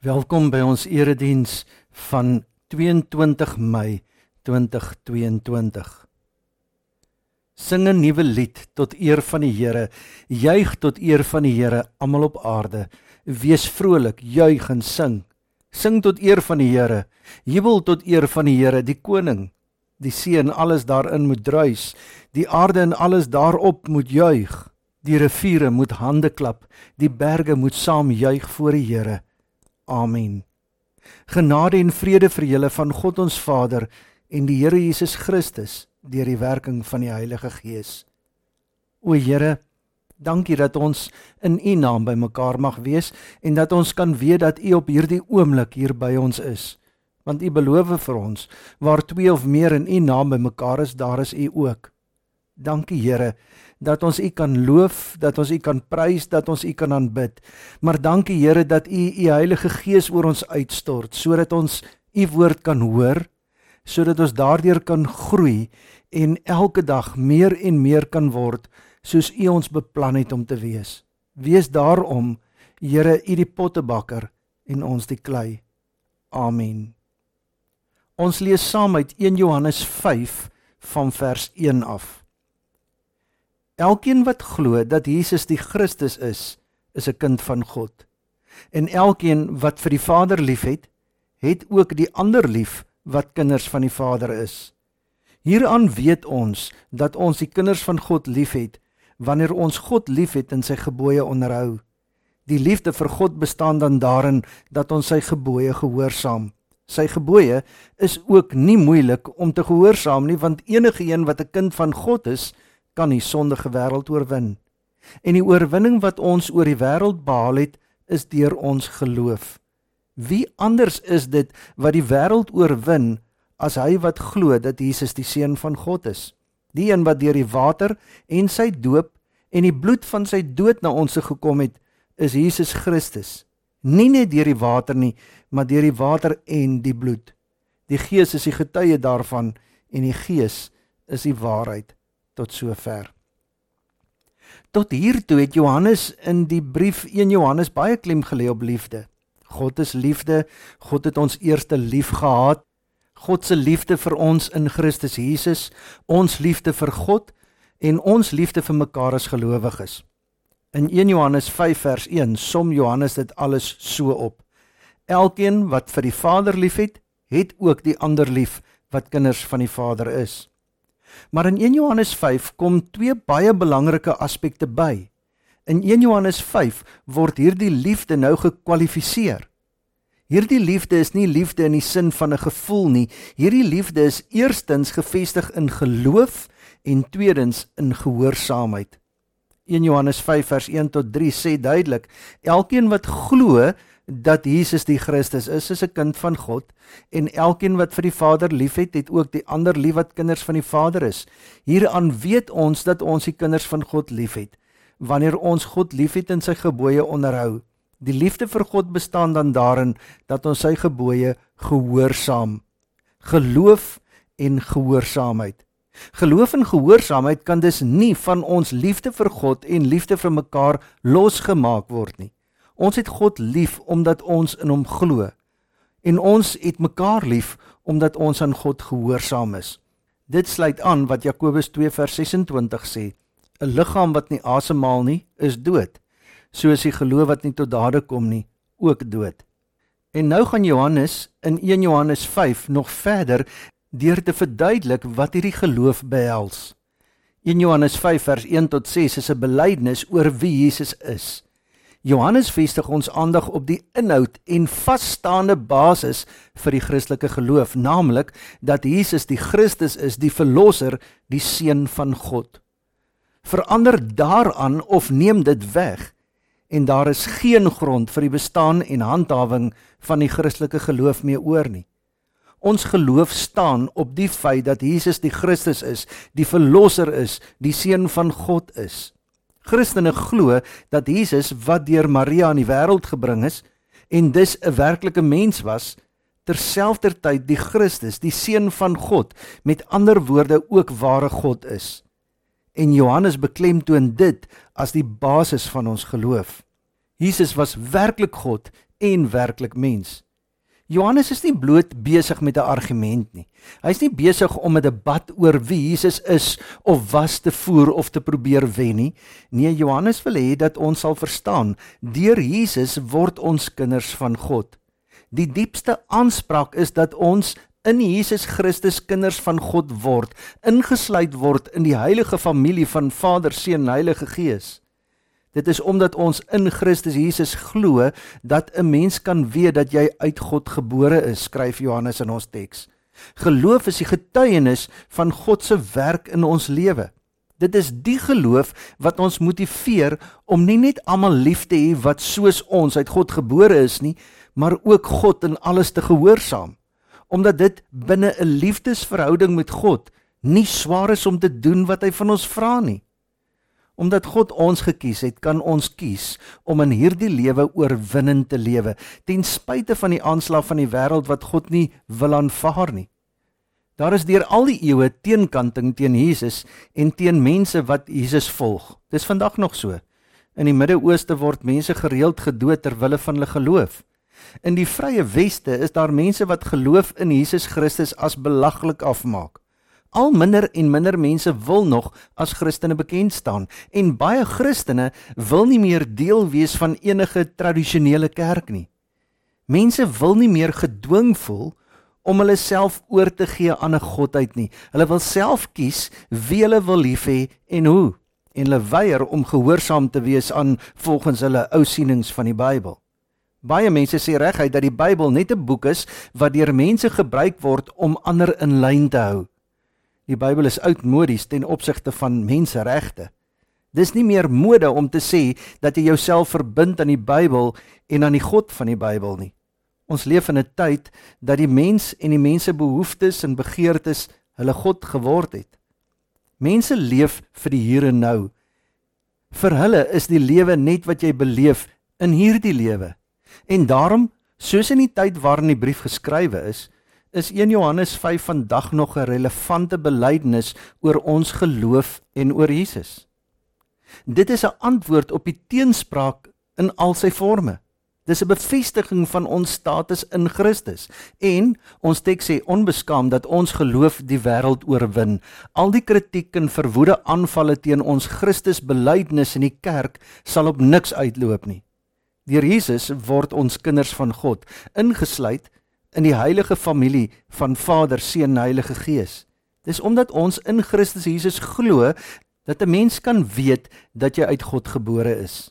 Welkom by ons erediens van 22 Mei 2022. Sing 'n nuwe lied tot eer van die Here. Juig tot eer van die Here almal op aarde. Wees vrolik, juig en sing. Sing tot eer van die Here. Jubel tot eer van die Here, die koning. Die see en alles daarin moet druis. Die aarde en alles daarop moet juig. Die riviere moet hande klap. Die berge moet saam juig voor die Here. Amen. Genade en vrede vir julle van God ons Vader en die Here Jesus Christus deur die werking van die Heilige Gees. O Here, dankie dat ons in U naam bymekaar mag wees en dat ons kan weet dat U op hierdie oomblik hier by ons is. Want U beloof vir ons, waar twee of meer in U naam bymekaar is, daar is U ook. Dankie Here dat ons U kan loof, dat ons U kan prys, dat ons U kan aanbid. Maar dankie Here dat U U Heilige Gees oor ons uitstort sodat ons U woord kan hoor, sodat ons daardeur kan groei en elke dag meer en meer kan word soos U ons beplan het om te wees. Wees daarom Here U die pottebakker en ons die klei. Amen. Ons lees saam uit 1 Johannes 5 van vers 1 af. Elkeen wat glo dat Jesus die Christus is, is 'n kind van God. En elkeen wat vir die Vader liefhet, het ook die ander lief wat kinders van die Vader is. Hieraan weet ons dat ons die kinders van God liefhet wanneer ons God liefhet en sy gebooie onderhou. Die liefde vir God bestaan dan daarin dat ons sy gebooie gehoorsaam. Sy gebooie is ook nie moeilik om te gehoorsaam nie want enige een wat 'n kind van God is, kan die sondige wêreld oorwin. En die oorwinning wat ons oor die wêreld behaal het, is deur ons geloof. Wie anders is dit wat die wêreld oorwin as hy wat glo dat Jesus die seun van God is? Die een wat deur die water en sy doop en die bloed van sy dood na ons gekom het, is Jesus Christus. Nie net deur die water nie, maar deur die water en die bloed. Die Gees is die getuie daarvan en die Gees is die waarheid tot sover. Tot hier toe het Johannes in die brief 1 Johannes baie klem gelê op liefde. God is liefde. God het ons eerste lief gehad. God se liefde vir ons in Christus Jesus, ons liefde vir God en ons liefde vir mekaar as gelowiges. In 1 Johannes 5 vers 1 som Johannes dit alles so op. Elkeen wat vir die Vader liefhet, het ook die ander lief wat kinders van die Vader is. Maar in 1 Johannes 5 kom twee baie belangrike aspekte by. In 1 Johannes 5 word hierdie liefde nou gekwalifiseer. Hierdie liefde is nie liefde in die sin van 'n gevoel nie. Hierdie liefde is eerstens gefestig in geloof en tweedens in gehoorsaamheid. 1 Johannes 5 vers 1 tot 3 sê duidelik: Elkeen wat glo dat Jesus die Christus is, is 'n kind van God en elkeen wat vir die Vader liefhet, het ook die ander lief wat kinders van die Vader is. Hieraan weet ons dat ons die kinders van God liefhet wanneer ons God liefhet en sy gebooie onderhou. Die liefde vir God bestaan dan daarin dat ons sy gebooie gehoorsaam. Geloof en gehoorsaamheid. Geloof en gehoorsaamheid kan dus nie van ons liefde vir God en liefde vir mekaar losgemaak word nie. Ons het God lief omdat ons in hom glo. En ons het mekaar lief omdat ons aan God gehoorsaam is. Dit sluit aan wat Jakobus 2 vers 26 sê: 'n Liggaam wat nie asemhaal nie, is dood. So is die geloof wat nie tot dade kom nie, ook dood. En nou gaan Johannes in 1 Johannes 5 nog verder deur te verduidelik wat hierdie geloof behels. 1 Johannes 5 vers 1 tot 6 is 'n belydenis oor wie Jesus is. Johannes vestig ons aandag op die inhoud en vasstaande basis vir die Christelike geloof, naamlik dat Jesus die Christus is, die verlosser, die seun van God. Verander daaraan of neem dit weg en daar is geen grond vir die bestaan en handhawing van die Christelike geloof meer oor nie. Ons geloof staan op die feit dat Jesus die Christus is, die verlosser is, die seun van God is. Christene glo dat Jesus wat deur Maria in die wêreld gebring is en dus 'n werklike mens was, terselfdertyd die Christus, die seun van God, met ander woorde ook ware God is. En Johannes beklemtoon dit as die basis van ons geloof. Jesus was werklik God en werklik mens. Johannes is nie bloot besig met 'n argument nie. Hy's nie besig om 'n debat oor wie Jesus is of was te voer of te probeer wen nie. Nee, Johannes wil hê dat ons sal verstaan, deur Jesus word ons kinders van God. Die diepste aanspraak is dat ons in Jesus Christus kinders van God word, ingesluit word in die heilige familie van Vader, Seun Heilige Gees. Dit is omdat ons in Christus Jesus glo dat 'n mens kan weet dat jy uit God gebore is, skryf Johannes in ons teks. Geloof is die getuienis van God se werk in ons lewe. Dit is die geloof wat ons motiveer om nie net almal lief te hê wat soos ons uit God gebore is nie, maar ook God in alles te gehoorsaam omdat dit binne 'n liefdesverhouding met God nie swaar is om te doen wat hy van ons vra nie omdat God ons gekies het kan ons kies om in hierdie lewe oorwinnend te lewe ten spyte van die aanslag van die wêreld wat God nie wil aanvaar nie. Daar is deur al die eeue teenkanting teen Jesus en teen mense wat Jesus volg. Dis vandag nog so. In die Midde-Ooste word mense gereeld gedood ter wille van hulle geloof. In die vrye weste is daar mense wat geloof in Jesus Christus as belaglik afmaak. Al minder en minder mense wil nog as Christene bekend staan en baie Christene wil nie meer deel wees van enige tradisionele kerk nie. Mense wil nie meer gedwing voel om hulle self oor te gee aan 'n godheid nie. Hulle wil self kies wie hulle wil lief hê en hoe en hulle weier om gehoorsaam te wees aan volgens hulle ou sienings van die Bybel. Baie mense sê reguit dat die Bybel net 'n boek is wat deur mense gebruik word om ander in lyn te hou. Die Bybel is oudmodies ten opsigte van menseregte. Dis nie meer mode om te sê dat jy jouself verbind aan die Bybel en aan die God van die Bybel nie. Ons leef in 'n tyd dat die mens en die mense behoeftes en begeertes hulle God geword het. Mense leef vir die hier en nou. Vir hulle is die lewe net wat jy beleef in hierdie lewe. En daarom, soos in die tyd waarin die brief geskrywe is, is 1 Johannes 5 vandag nog 'n relevante belydenis oor ons geloof en oor Jesus. Dit is 'n antwoord op die teenspraak in al sy forme. Dis 'n bevestiging van ons status in Christus en ons teks sê onbeskaam dat ons geloof die wêreld oorwin. Al die kritiek en verwoede aanvalle teen ons Christus belydenis in die kerk sal op niks uitloop nie. Deur Jesus word ons kinders van God, ingesluit in die heilige familie van Vader, Seun en Heilige Gees. Dis omdat ons in Christus Jesus glo dat 'n mens kan weet dat jy uit God gebore is.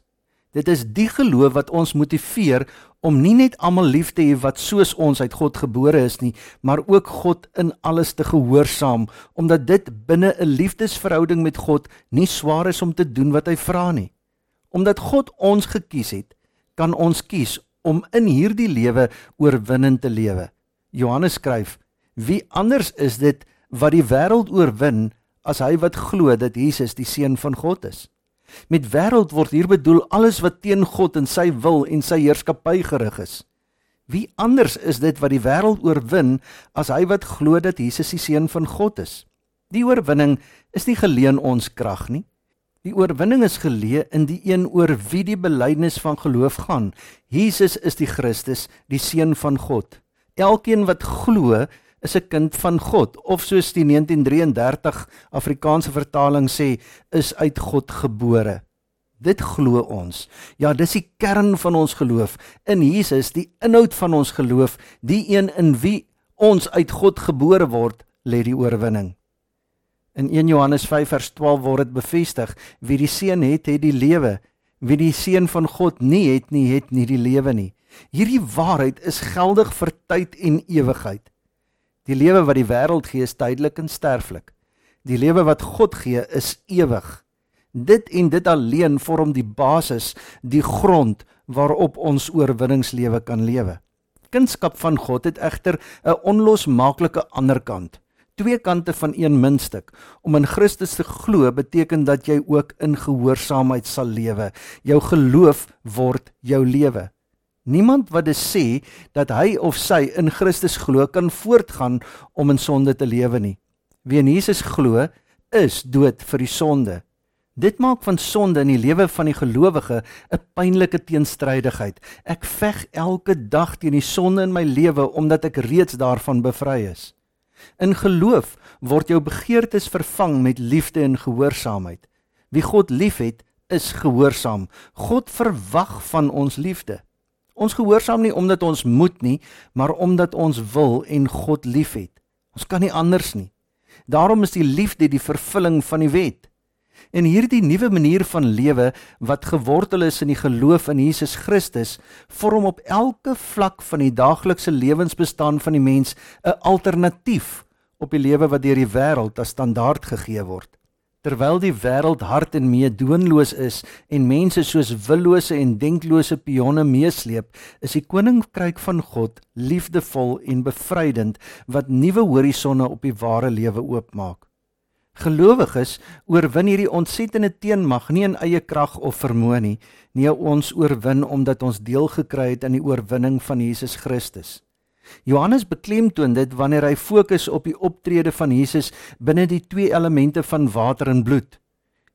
Dit is die geloof wat ons motiveer om nie net almal lief te hê wat soos ons uit God gebore is nie, maar ook God in alles te gehoorsaam, omdat dit binne 'n liefdesverhouding met God nie swaar is om te doen wat hy vra nie. Omdat God ons gekies het, kan ons kies om in hierdie lewe oorwinnend te lewe. Johannes skryf: Wie anders is dit wat die wêreld oorwin as hy wat glo dat Jesus die seun van God is? Met wêreld word hier bedoel alles wat teen God en sy wil en sy heerskappy gerig is. Wie anders is dit wat die wêreld oorwin as hy wat glo dat Jesus die seun van God is? Die oorwinning is nie geleen ons krag nie. Die oorwinning is geleë in die een oor wie die belydenis van geloof gaan. Jesus is die Christus, die seun van God. Elkeen wat glo, is 'n kind van God of soos die 1933 Afrikaanse vertaling sê, is uit God gebore. Dit glo ons. Ja, dis die kern van ons geloof in Jesus, die inhoud van ons geloof, die een in wie ons uit God gebore word, lê die oorwinning. In 1 Johannes 5 vers 12 word dit bevestig: Wie die Seun het, het die lewe. Wie die Seun van God nie het nie, het nie die lewe nie. Hierdie waarheid is geldig vir tyd en ewigheid. Die lewe wat die wêreld gee is tydelik en sterflik. Die lewe wat God gee is ewig. Dit en dit alleen vorm die basis, die grond waarop ons oorwinningslewe kan lewe. Kunskap van God het egter 'n onlosmaaklike ander kant twee kante van een muntstuk. Om in Christus te glo beteken dat jy ook in gehoorsaamheid sal lewe. Jou geloof word jou lewe. Niemand wat dit sê dat hy of sy in Christus glo kan voortgaan om in sonde te lewe nie. Wie in Jesus glo, is dood vir die sonde. Dit maak van sonde in die lewe van die gelowige 'n pynlike teenstrydigheid. Ek veg elke dag teen die sonde in my lewe omdat ek reeds daarvan bevry is. In geloof word jou begeertes vervang met liefde en gehoorsaamheid. Wie God liefhet, is gehoorsaam. God verwag van ons liefde. Ons gehoorsaam nie omdat ons moet nie, maar omdat ons wil en God liefhet. Ons kan nie anders nie. Daarom is die liefde die vervulling van die wet. En hierdie nuwe manier van lewe wat gewortel is in die geloof in Jesus Christus, vorm op elke vlak van die daaglikse lewensbestaan van die mens 'n alternatief op die lewe wat deur die wêreld as standaard gegee word. Terwyl die wêreld hard en meedoenloos is en mense soos willose en denklose pionne meesleep, is die koninkryk van God liefdevol en bevrydend wat nuwe horisonne op die ware lewe oopmaak. Gelowiges oorwin hierdie ontsettende teenmag nie in eie krag of vermoë nie, nie ons oorwin omdat ons deel gekry het aan die oorwinning van Jesus Christus. Johannes beklemtoon dit wanneer hy fokus op die optrede van Jesus binne die twee elemente van water en bloed.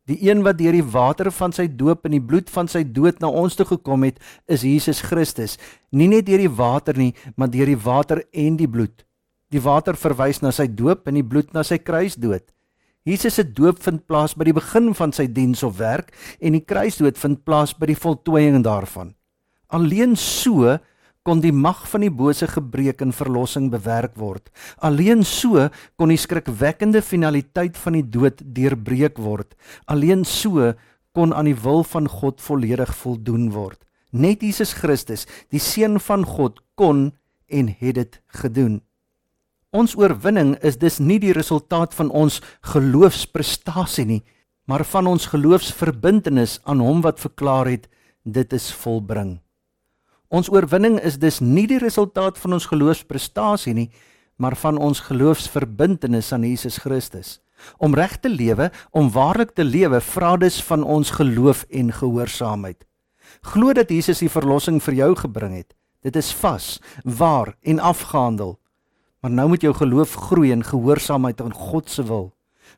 Die een wat deur die water van sy doop en die bloed van sy dood na ons toe gekom het, is Jesus Christus. Nie net deur die water nie, maar deur die water en die bloed. Die water verwys na sy doop en die bloed na sy kruisdood. Jesus se doop vind plaas by die begin van sy diens of werk en die kruisdood vind plaas by die voltooiing daarvan. Alleen so kon die mag van die bose gebreek en verlossing bewerk word. Alleen so kon die skrikwekkende finaliteit van die dood deurbreek word. Alleen so kon aan die wil van God volledig voldoen word. Net Jesus Christus, die seun van God, kon en het dit gedoen. Ons oorwinning is dus nie die resultaat van ons geloofsprestasie nie, maar van ons geloofsverbintenis aan hom wat verklaar het dit is volbring. Ons oorwinning is dus nie die resultaat van ons geloofsprestasie nie, maar van ons geloofsverbintenis aan Jesus Christus. Om reg te lewe, om waarlik te lewe, vra dus van ons geloof en gehoorsaamheid. Glo dat Jesus die verlossing vir jou gebring het. Dit is vas, waar en afgehandel. Maar nou moet jou geloof groei in gehoorsaamheid aan God se wil.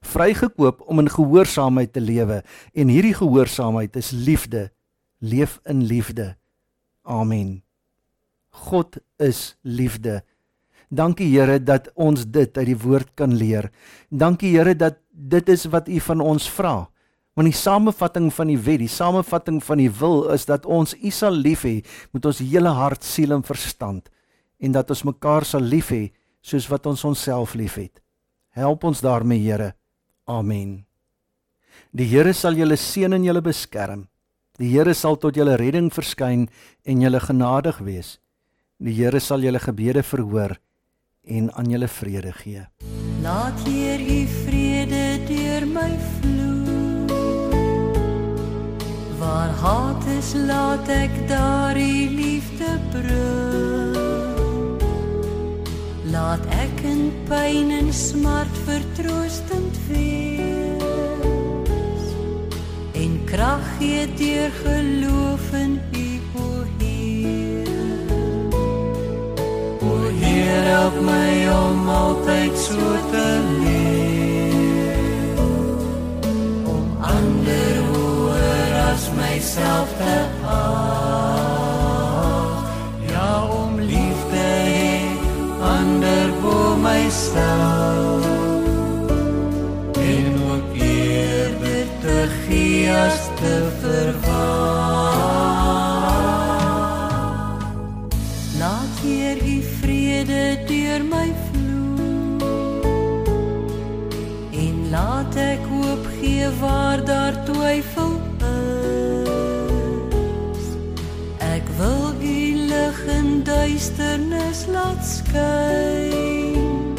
Vrygekoop om in gehoorsaamheid te lewe en hierdie gehoorsaamheid is liefde. Leef in liefde. Amen. God is liefde. Dankie Here dat ons dit uit die woord kan leer. Dankie Here dat dit is wat U van ons vra. Want die samevatting van die wet, die samevatting van die wil is dat ons U sal lief hê met ons hele hart, siel en verstand en dat ons mekaar sal lief hê soos wat ons onsself liefhet. Help ons daarmee Here. Amen. Die Here sal julle seën en julle beskerm. Die Here sal tot julle redding verskyn en julle genadig wees. Die Here sal julle gebede verhoor en aan julle vrede gee. Laat hier u vrede deur my vloei. Waar haat is, laat ek daar u liefde bring. Laat ek in pyn en smart vertroostend wees krag gee deur geloof in U o Heer. O Heer, help deur my vloei. En laat ek hoop gee waar daar twyfel is. Ek wil u lig in duisternis laat skyn.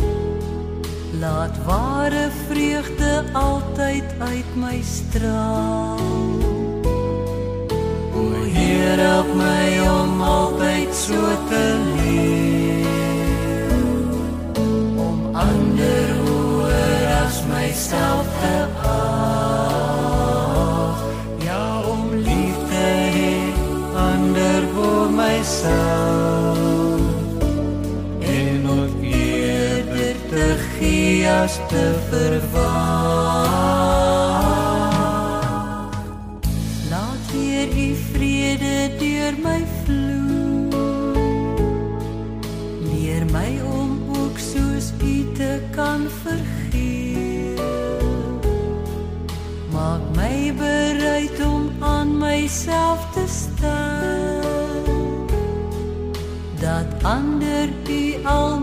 Laat ware vreugde altyd uit my straal. O Heer, help my om altyd so te leef. Dieselfde staan dat ander u al